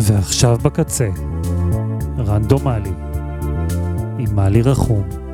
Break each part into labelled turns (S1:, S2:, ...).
S1: ועכשיו בקצה, רנדומלי, עם מלי רחום.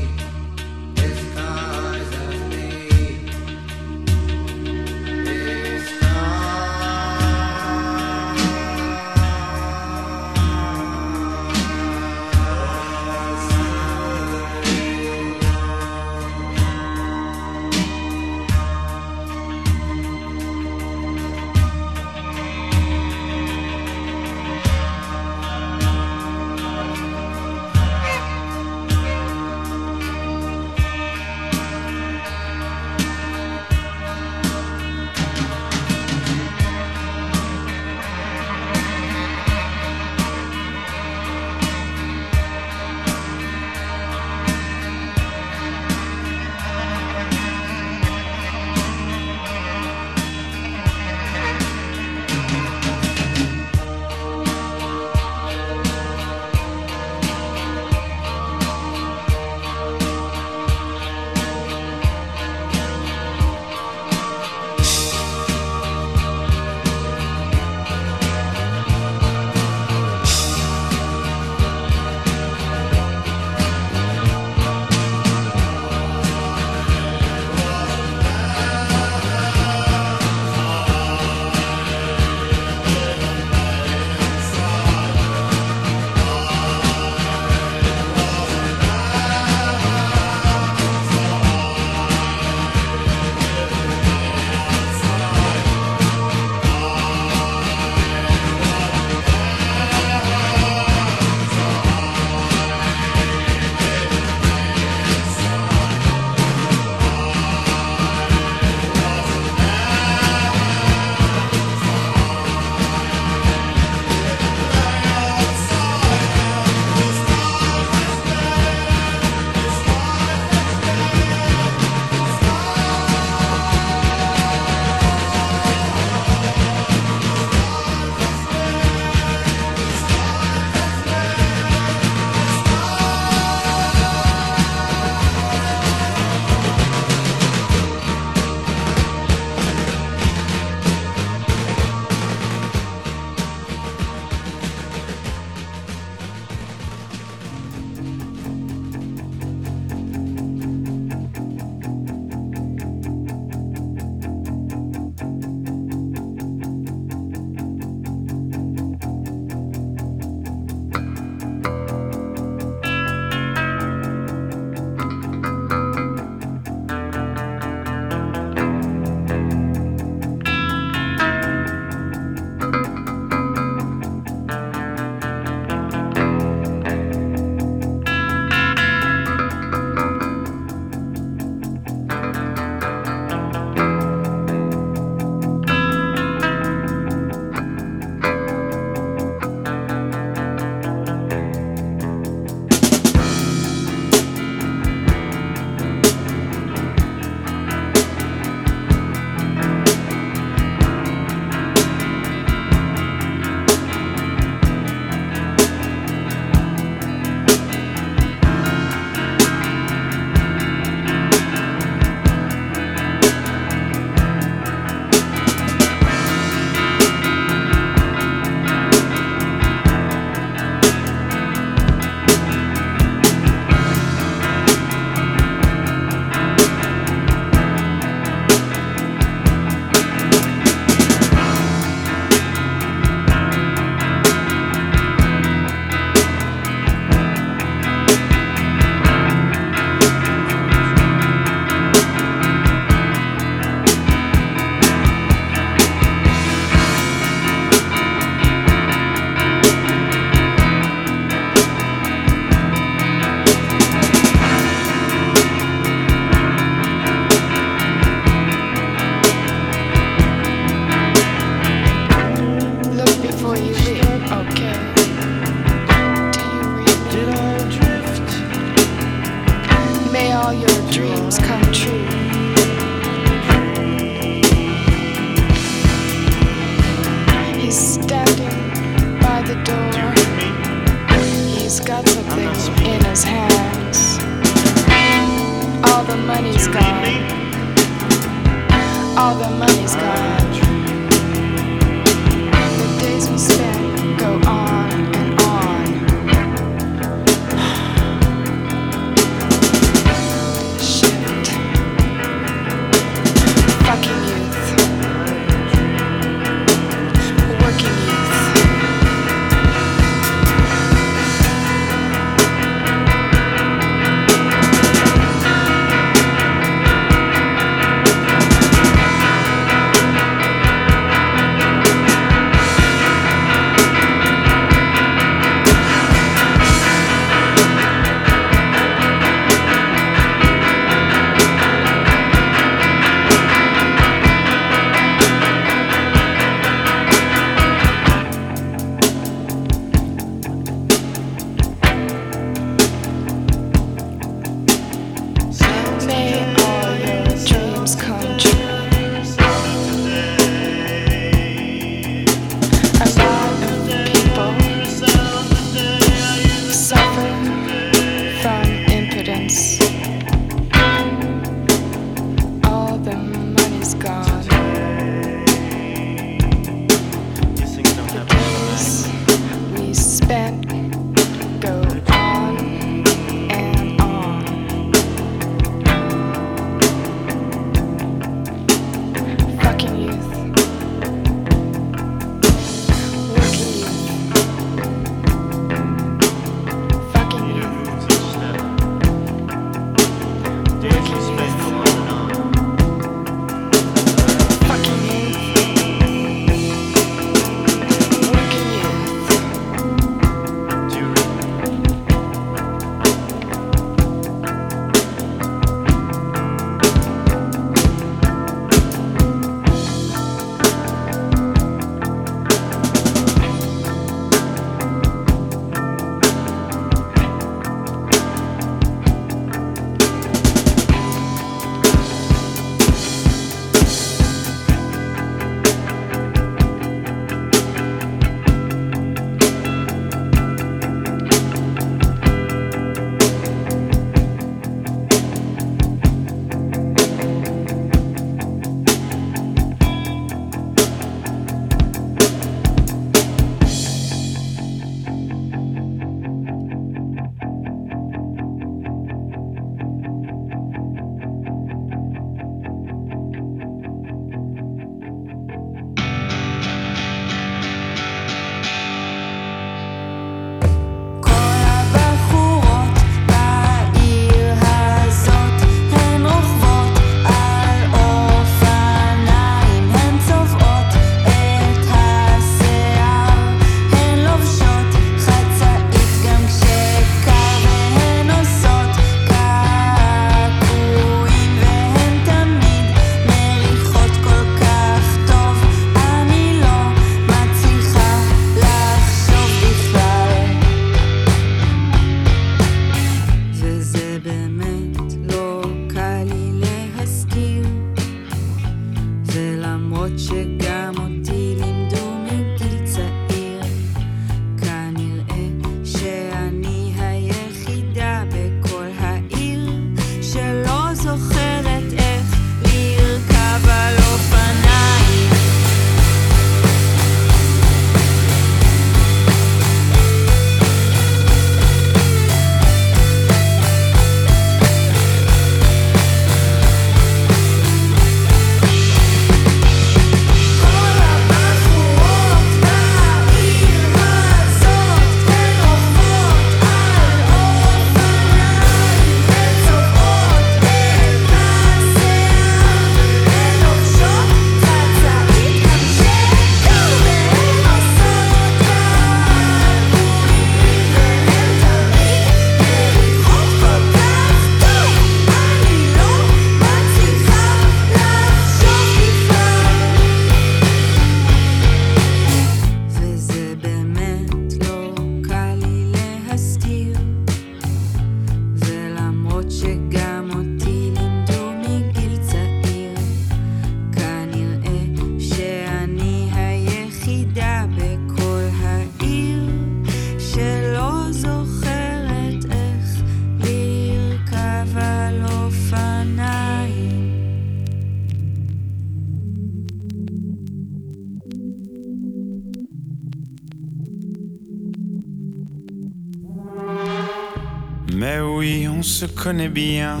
S2: se connaît bien.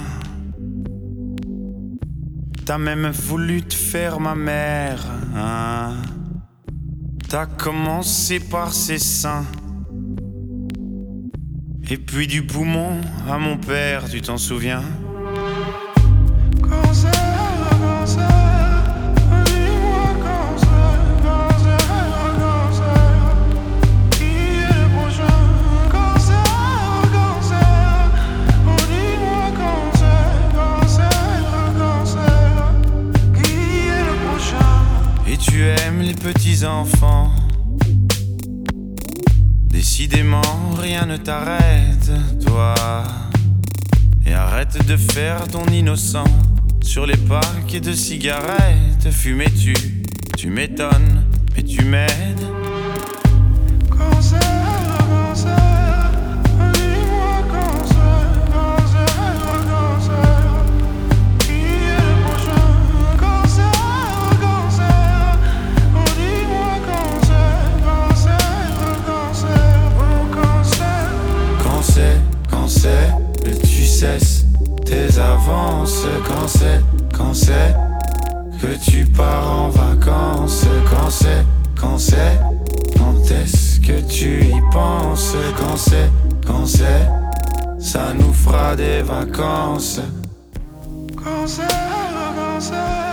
S2: T'as même voulu te faire ma mère. Hein T'as commencé par ses seins. Et puis du poumon à mon père, tu t'en souviens? Décidément, rien ne t'arrête, toi. Et arrête de faire ton innocent. Sur les paquets de cigarettes, fumais-tu, tu m'étonnes, mais tu m'aides. tes avances quand c'est, quand c'est que tu pars en vacances, quand c'est, quand c'est, quand est-ce que tu y penses, quand c'est, quand c'est, ça nous fera des vacances.
S3: Quand c'est, quand c'est.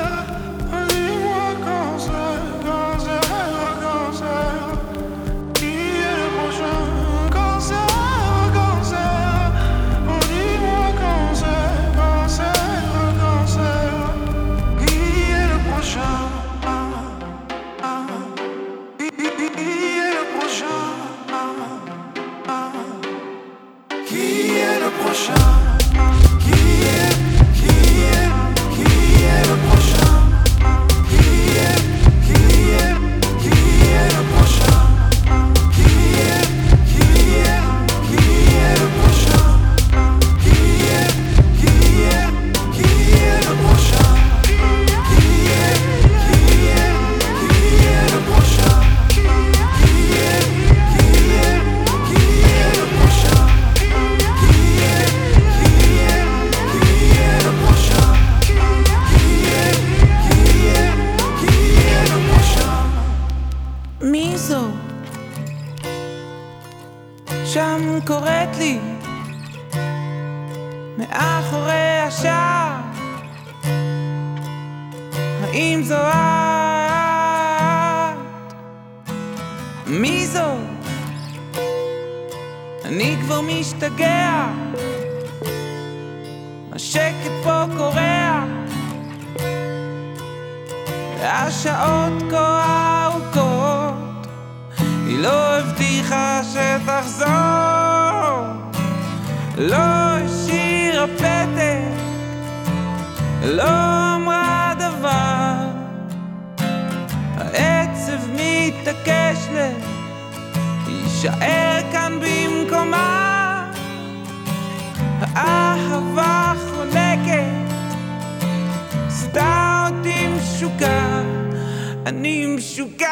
S3: משוגע.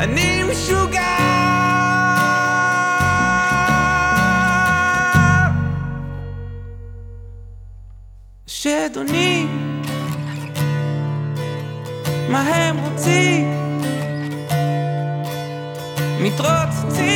S3: אני משוגע. שדוני מה הם רוצים? מתרוצצים.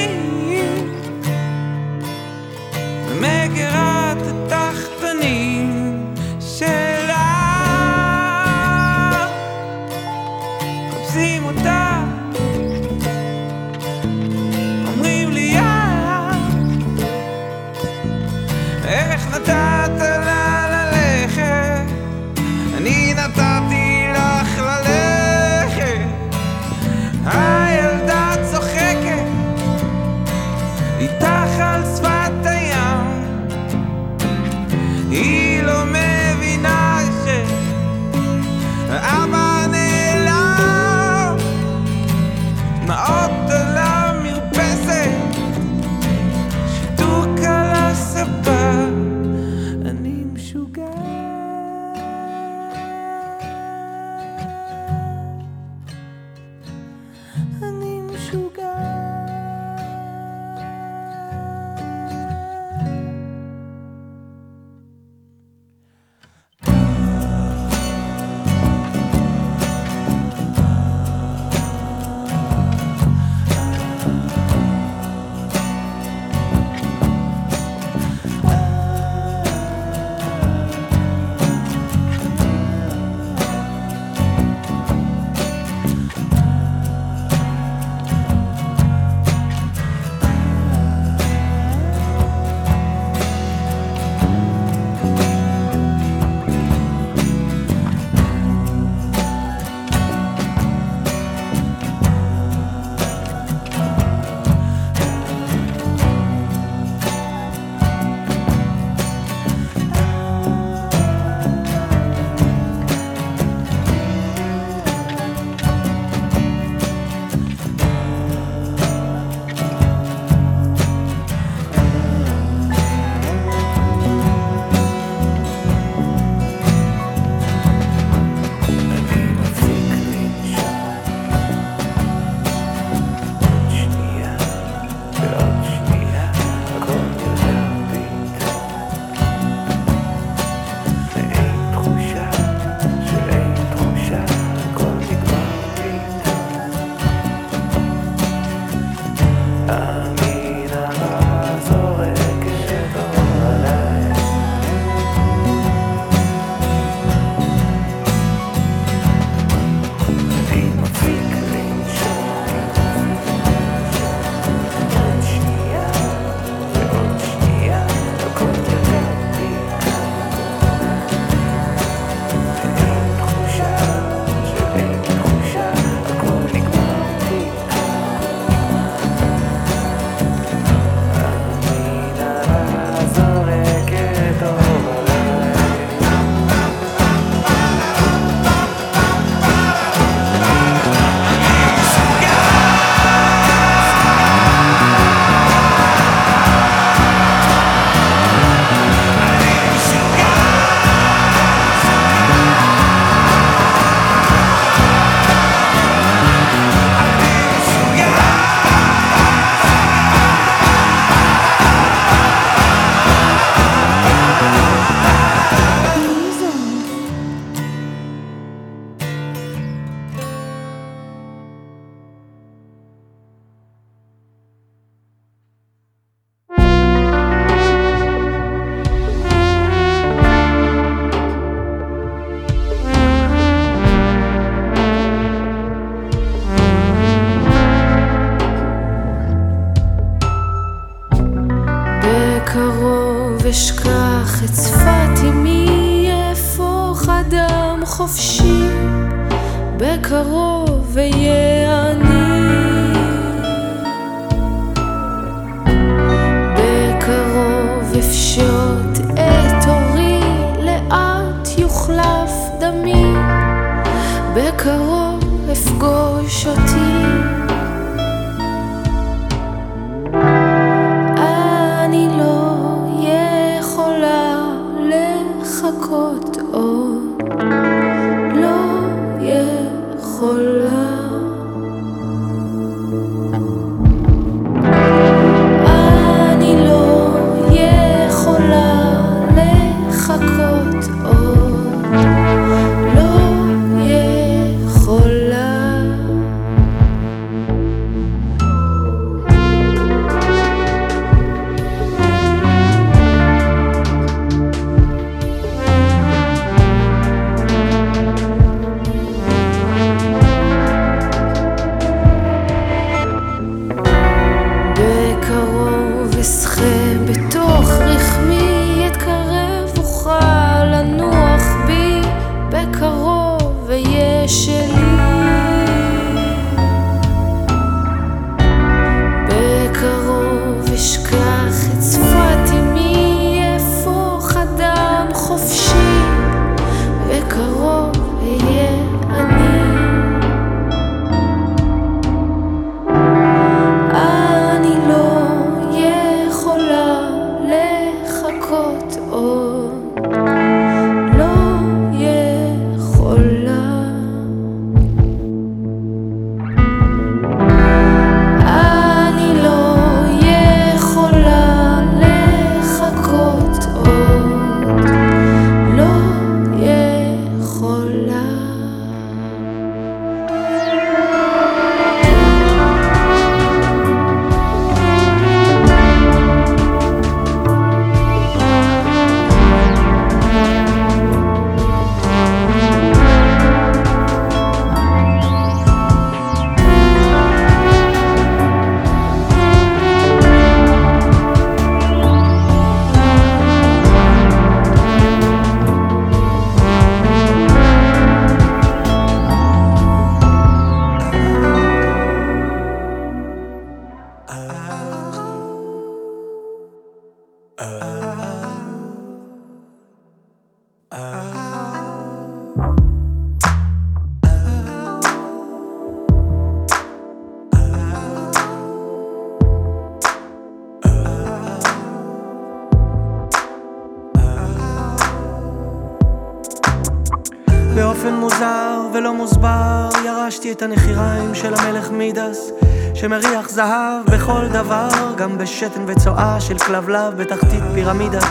S4: את
S5: הנחיריים של המלך מידס שמריח זהב בכל דבר גם בשתן וצואה של כלבלב בתחתית פירמידת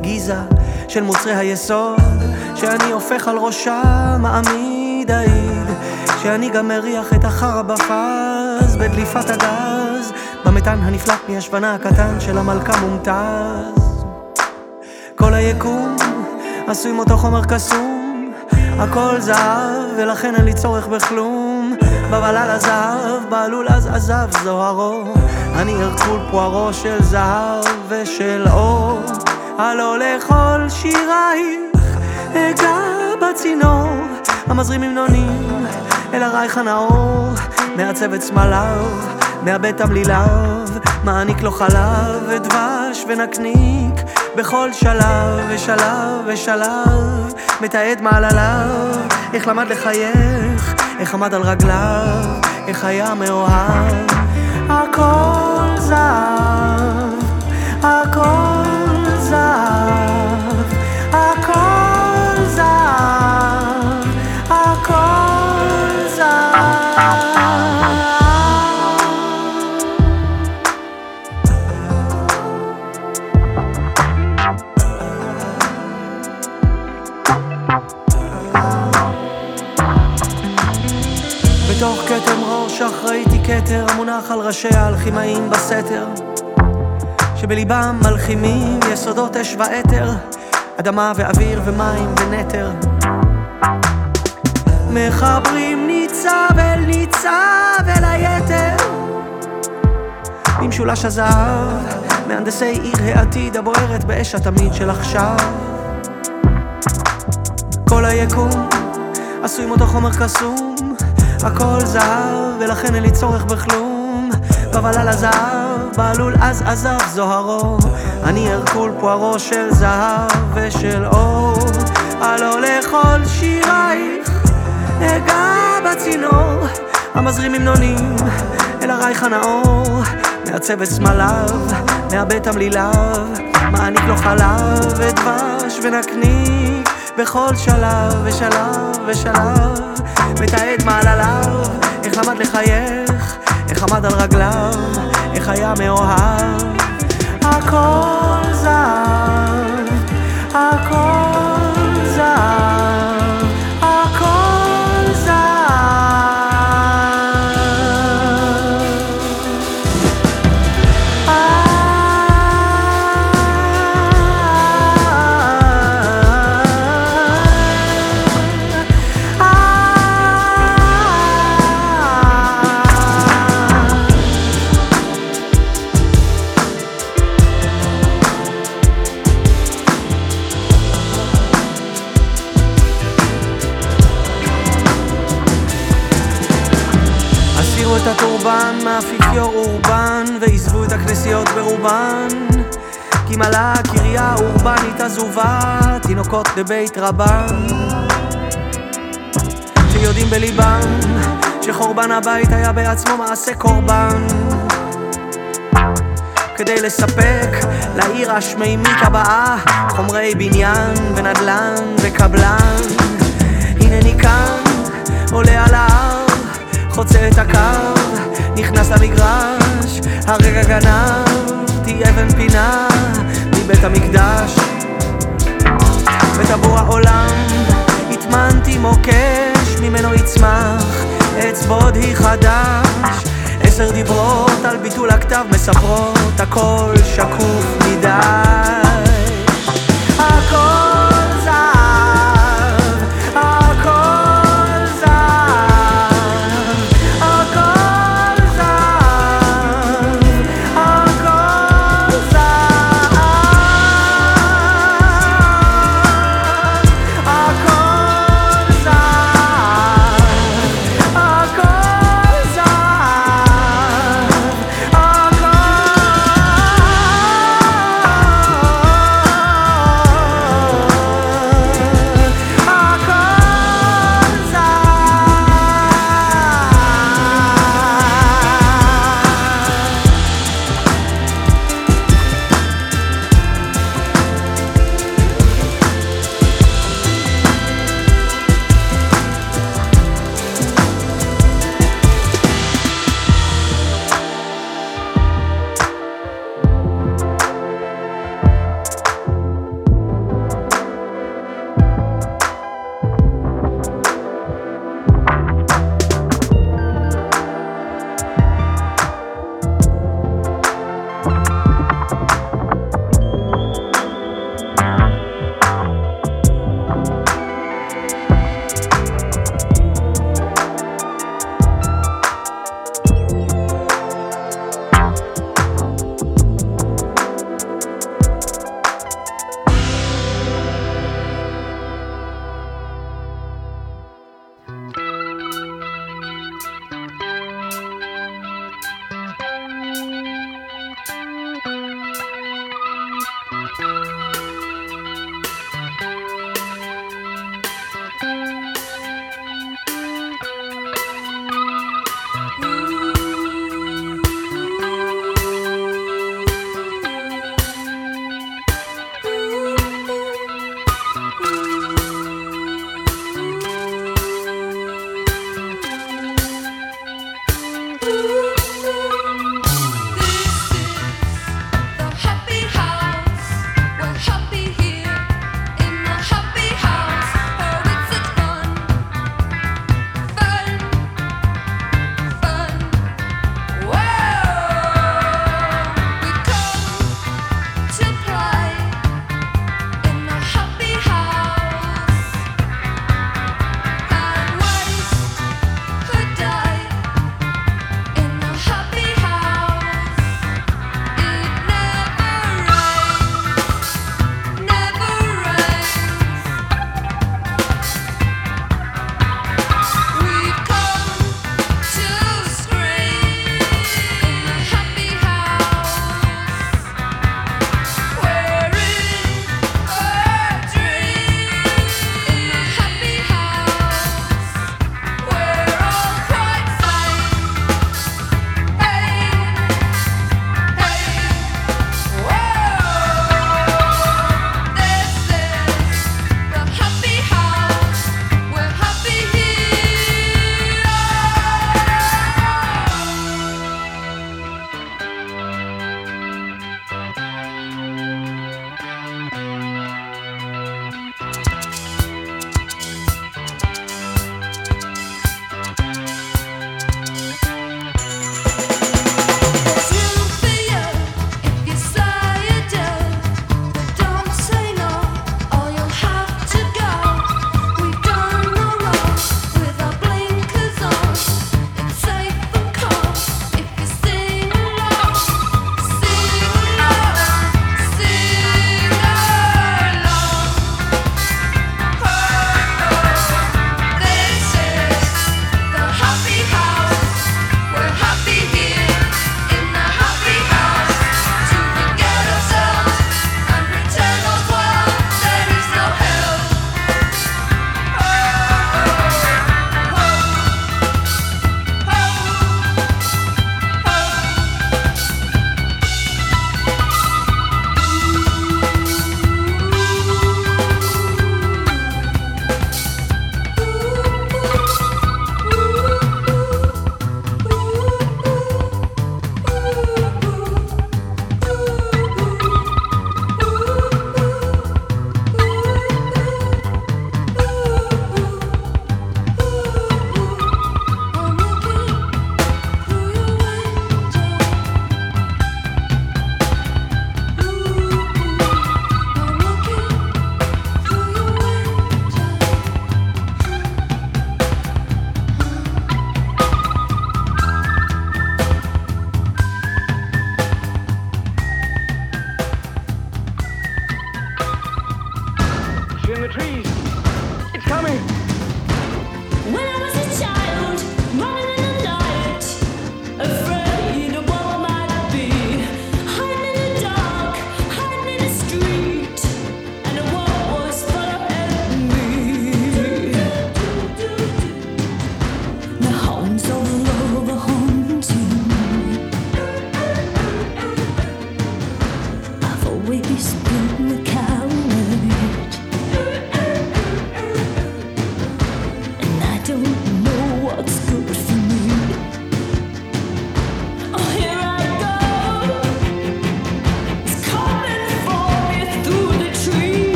S5: גיזה של מוצרי היסוד שאני הופך על ראשה מעמיד העיד שאני גם מריח את החרא בפז בדליפת הגז במתאן הנפלט מהשוונה הקטן של המלכה מומתז. כל היקום עשוי מאותו חומר קסום הכל זהב ולכן אין לי צורך בכלום בבלל הזהב, בעלול אז עזב זוהרו. אני הרקול פוארו של זהב ושל אור. הלא לכל שירייך אגע בצינור. המזרים המנונים אל הרייך הנאור. מעצב את סמליו מאבד תמליליו מעניק לו חלב ודבש ונקניק בכל שלב ושלב ושלב. מתעד מעלליו איך למד לחייך איך עמד על רגליו איך היה מאוהב. הכל זהב הכל כתר המונח על ראשי האלכימאים בסתר. שבליבם מלחימים יסודות אש ואתר אדמה ואוויר ומים ונתר מחברים ניצב אל ניצב אל היתר. במשולש הזהב מהנדסי עיר העתיד הבוערת באש התמיד של עכשיו. כל היקום עשוי מאותו חומר קסום הכל זהב ולכן אין לי צורך בכלום. על הזהב בעלול אז עזב זוהרו. אני הרקול פוארו של זהב ושל אור. הלא לכל שירייך אגע בצינור. המזרים המנונים אל הרייך הנאור. מעצב את סמליו, מאבד תמליליו מעניק לו חלב ודבש ונקניק בכל שלב ושלב ושלב. מתעד מעלליו איך למד לחייך איך עמד על רגליו איך היה מאוהב. הכל זהב כי מלאה הקריה האורבנית עזובה תינוקות בבית רבן שיודעים בליבם שחורבן הבית היה בעצמו מעשה קורבן. כדי לספק לעיר השמימית הבאה חומרי בניין ונדל"ן וקבלן. הנני כאן עולה על ההר חוצה את הקו נכנס למגרש הרגע גנבתי אבן פינה מבית המקדש. בטבור העולם הטמנתי מוקש ממנו יצמח עץ בודי חדש. עשר דיברות על ביטול הכתב מספרות הכל שקוף מדי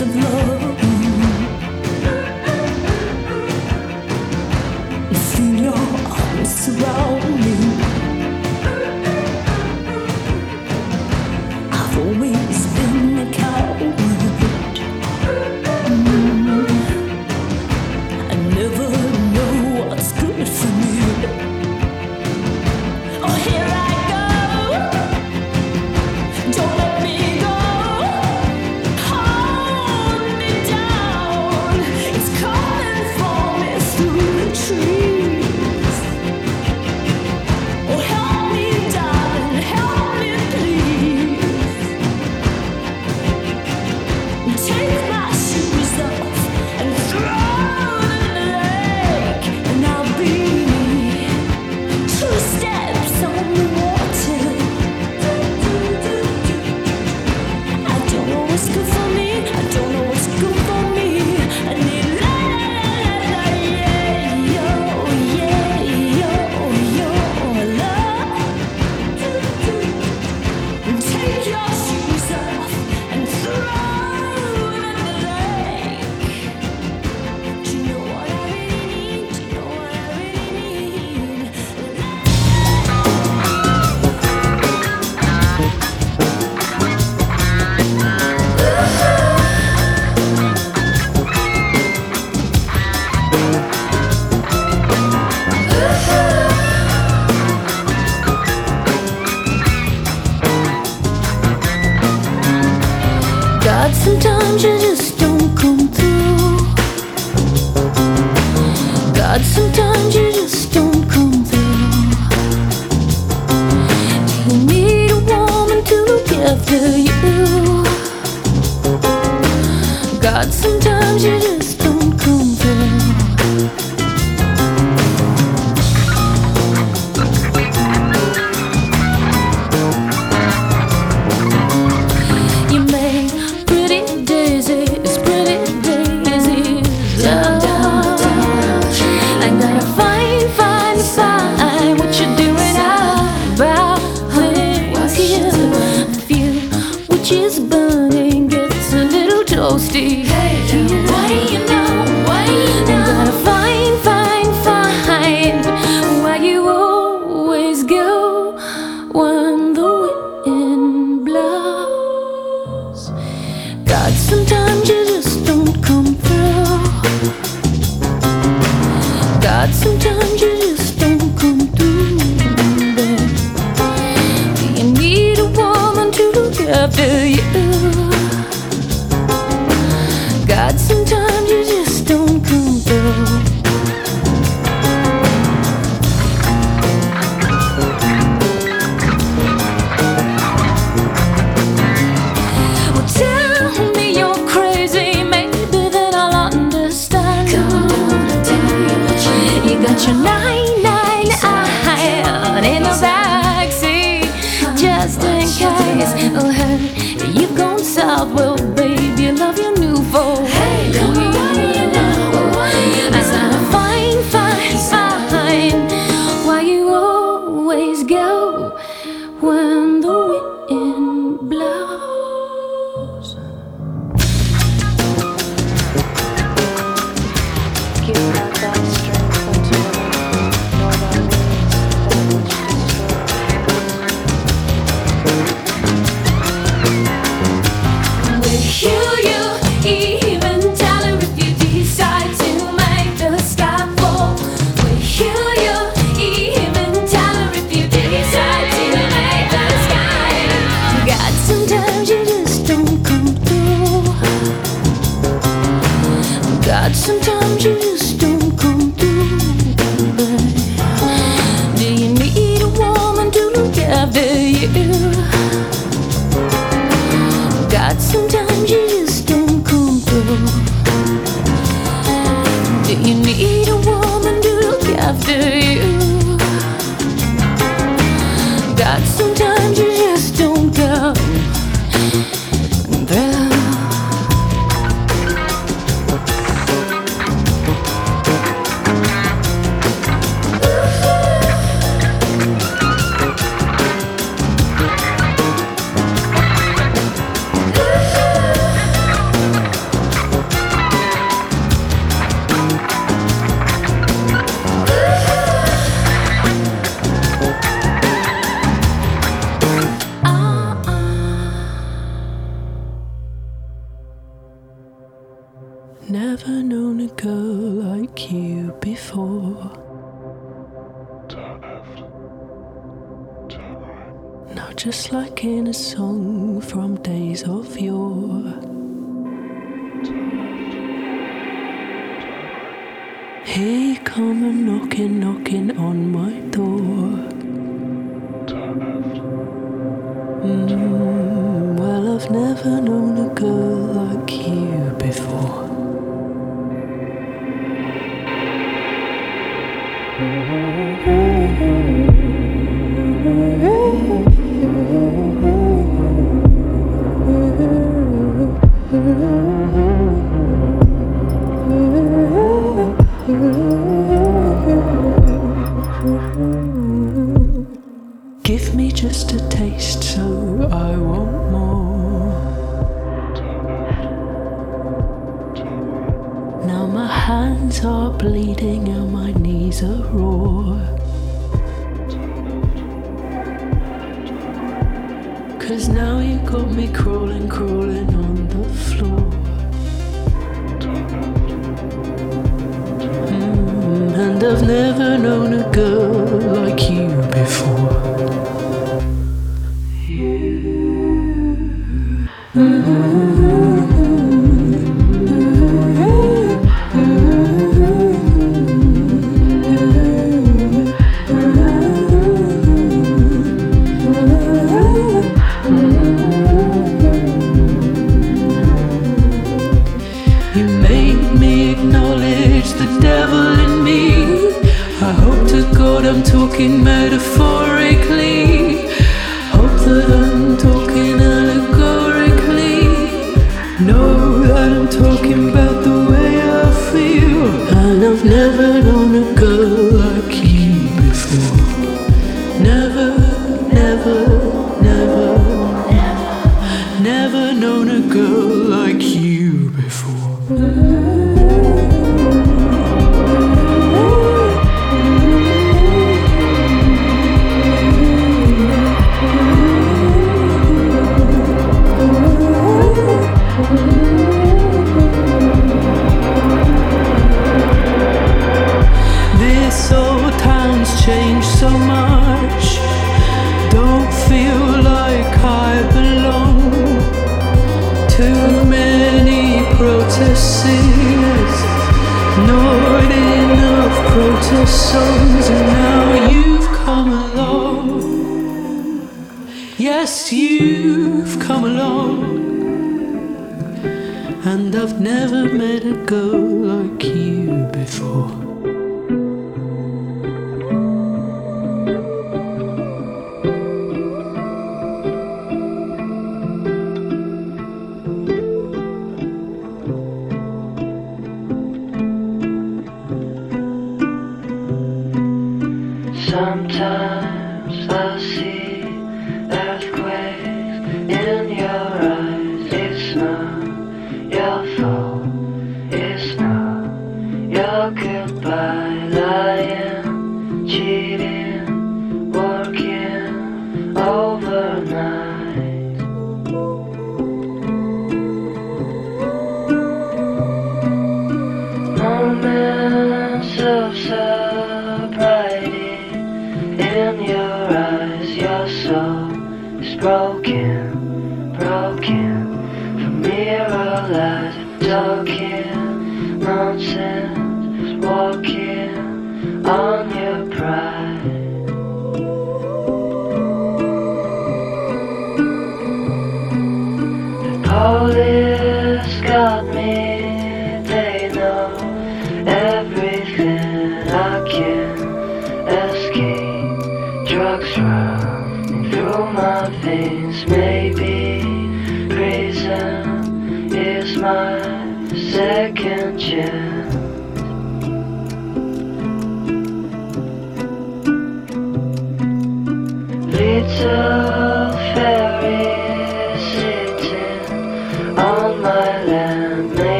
S6: of love.
S4: After you? God, sometimes you just they come a
S7: knocking, knocking on my door. Mm, well, I've never known a girl like you before. Mm-hmm. you.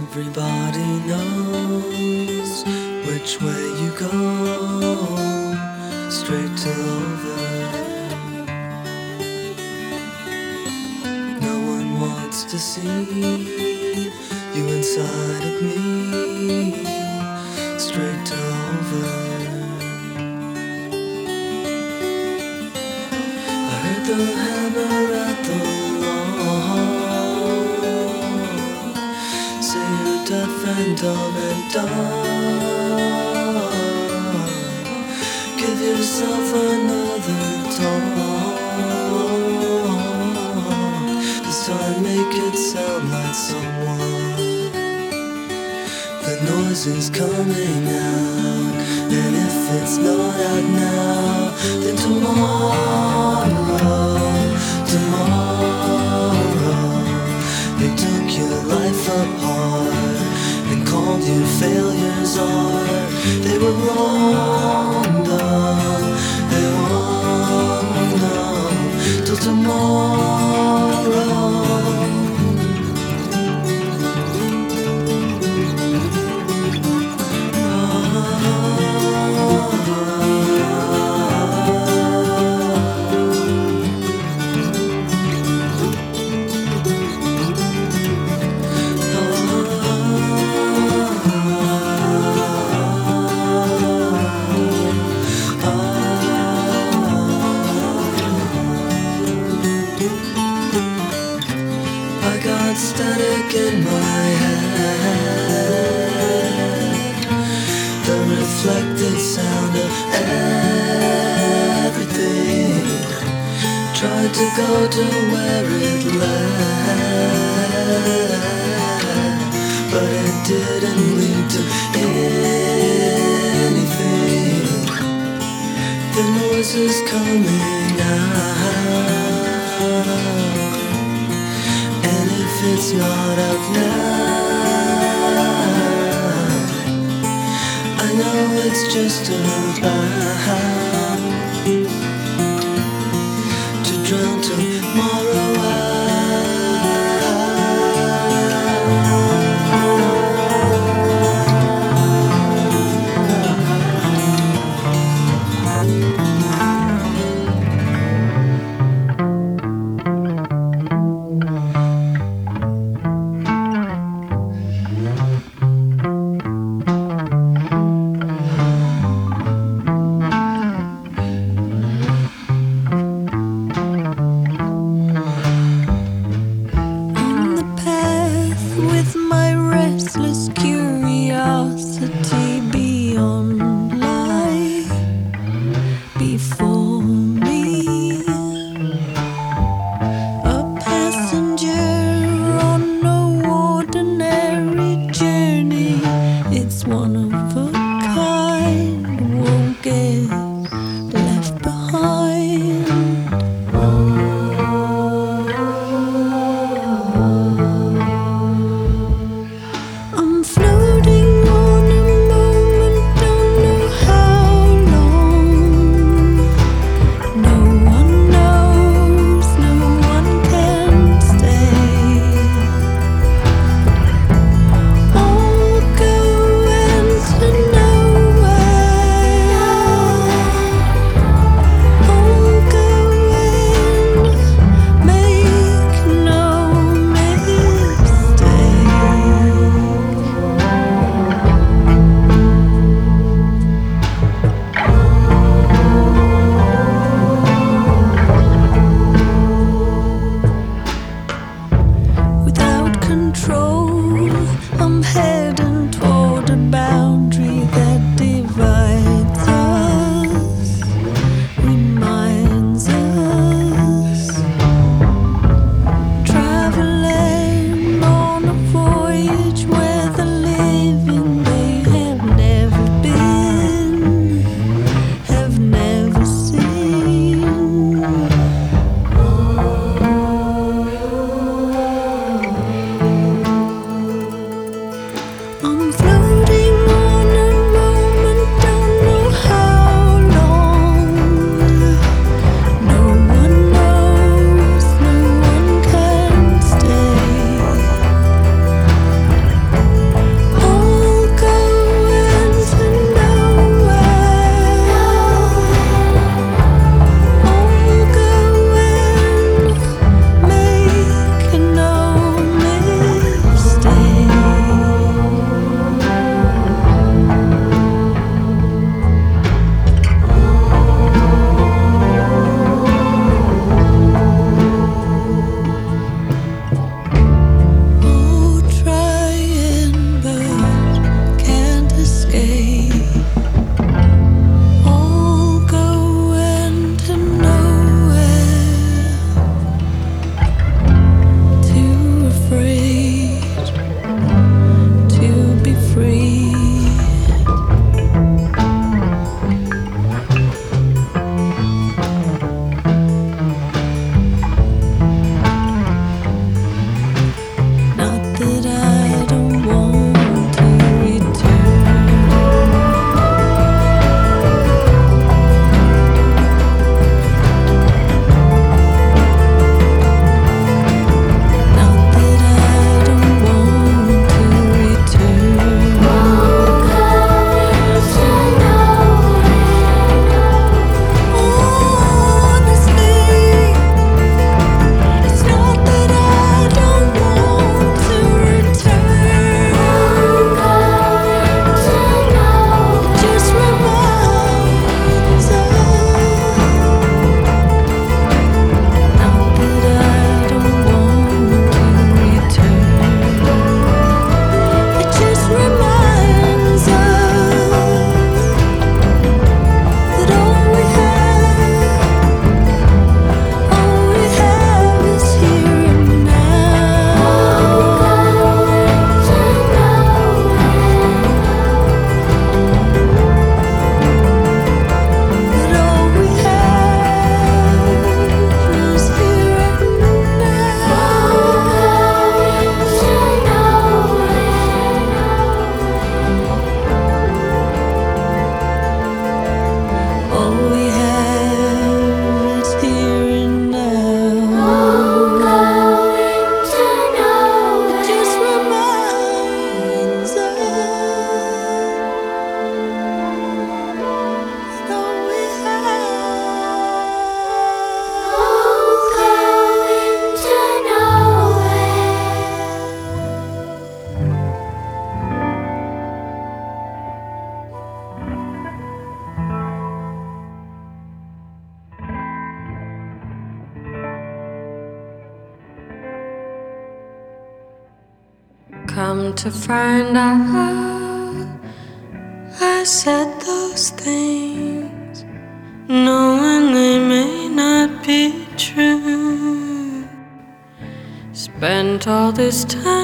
S8: Everybody knows which way you go, straight to over. No one wants to see you inside of me, straight to over. I heard the hammer and dumb and dumb. Give yourself another tone. This time make it sound like someone. The noise is coming out, and if it's not out now, then tomorrow, tomorrow. They took your life apart your failures are. They were wrong, though. They were wrong, though. Till tomorrow. Tried to go to where it led, but it didn't lead to anything. The noise is coming out. And if it's not out now, I know it's just about tomorrow
S9: to find out I said those things, knowing they may not be true. Spent all this time.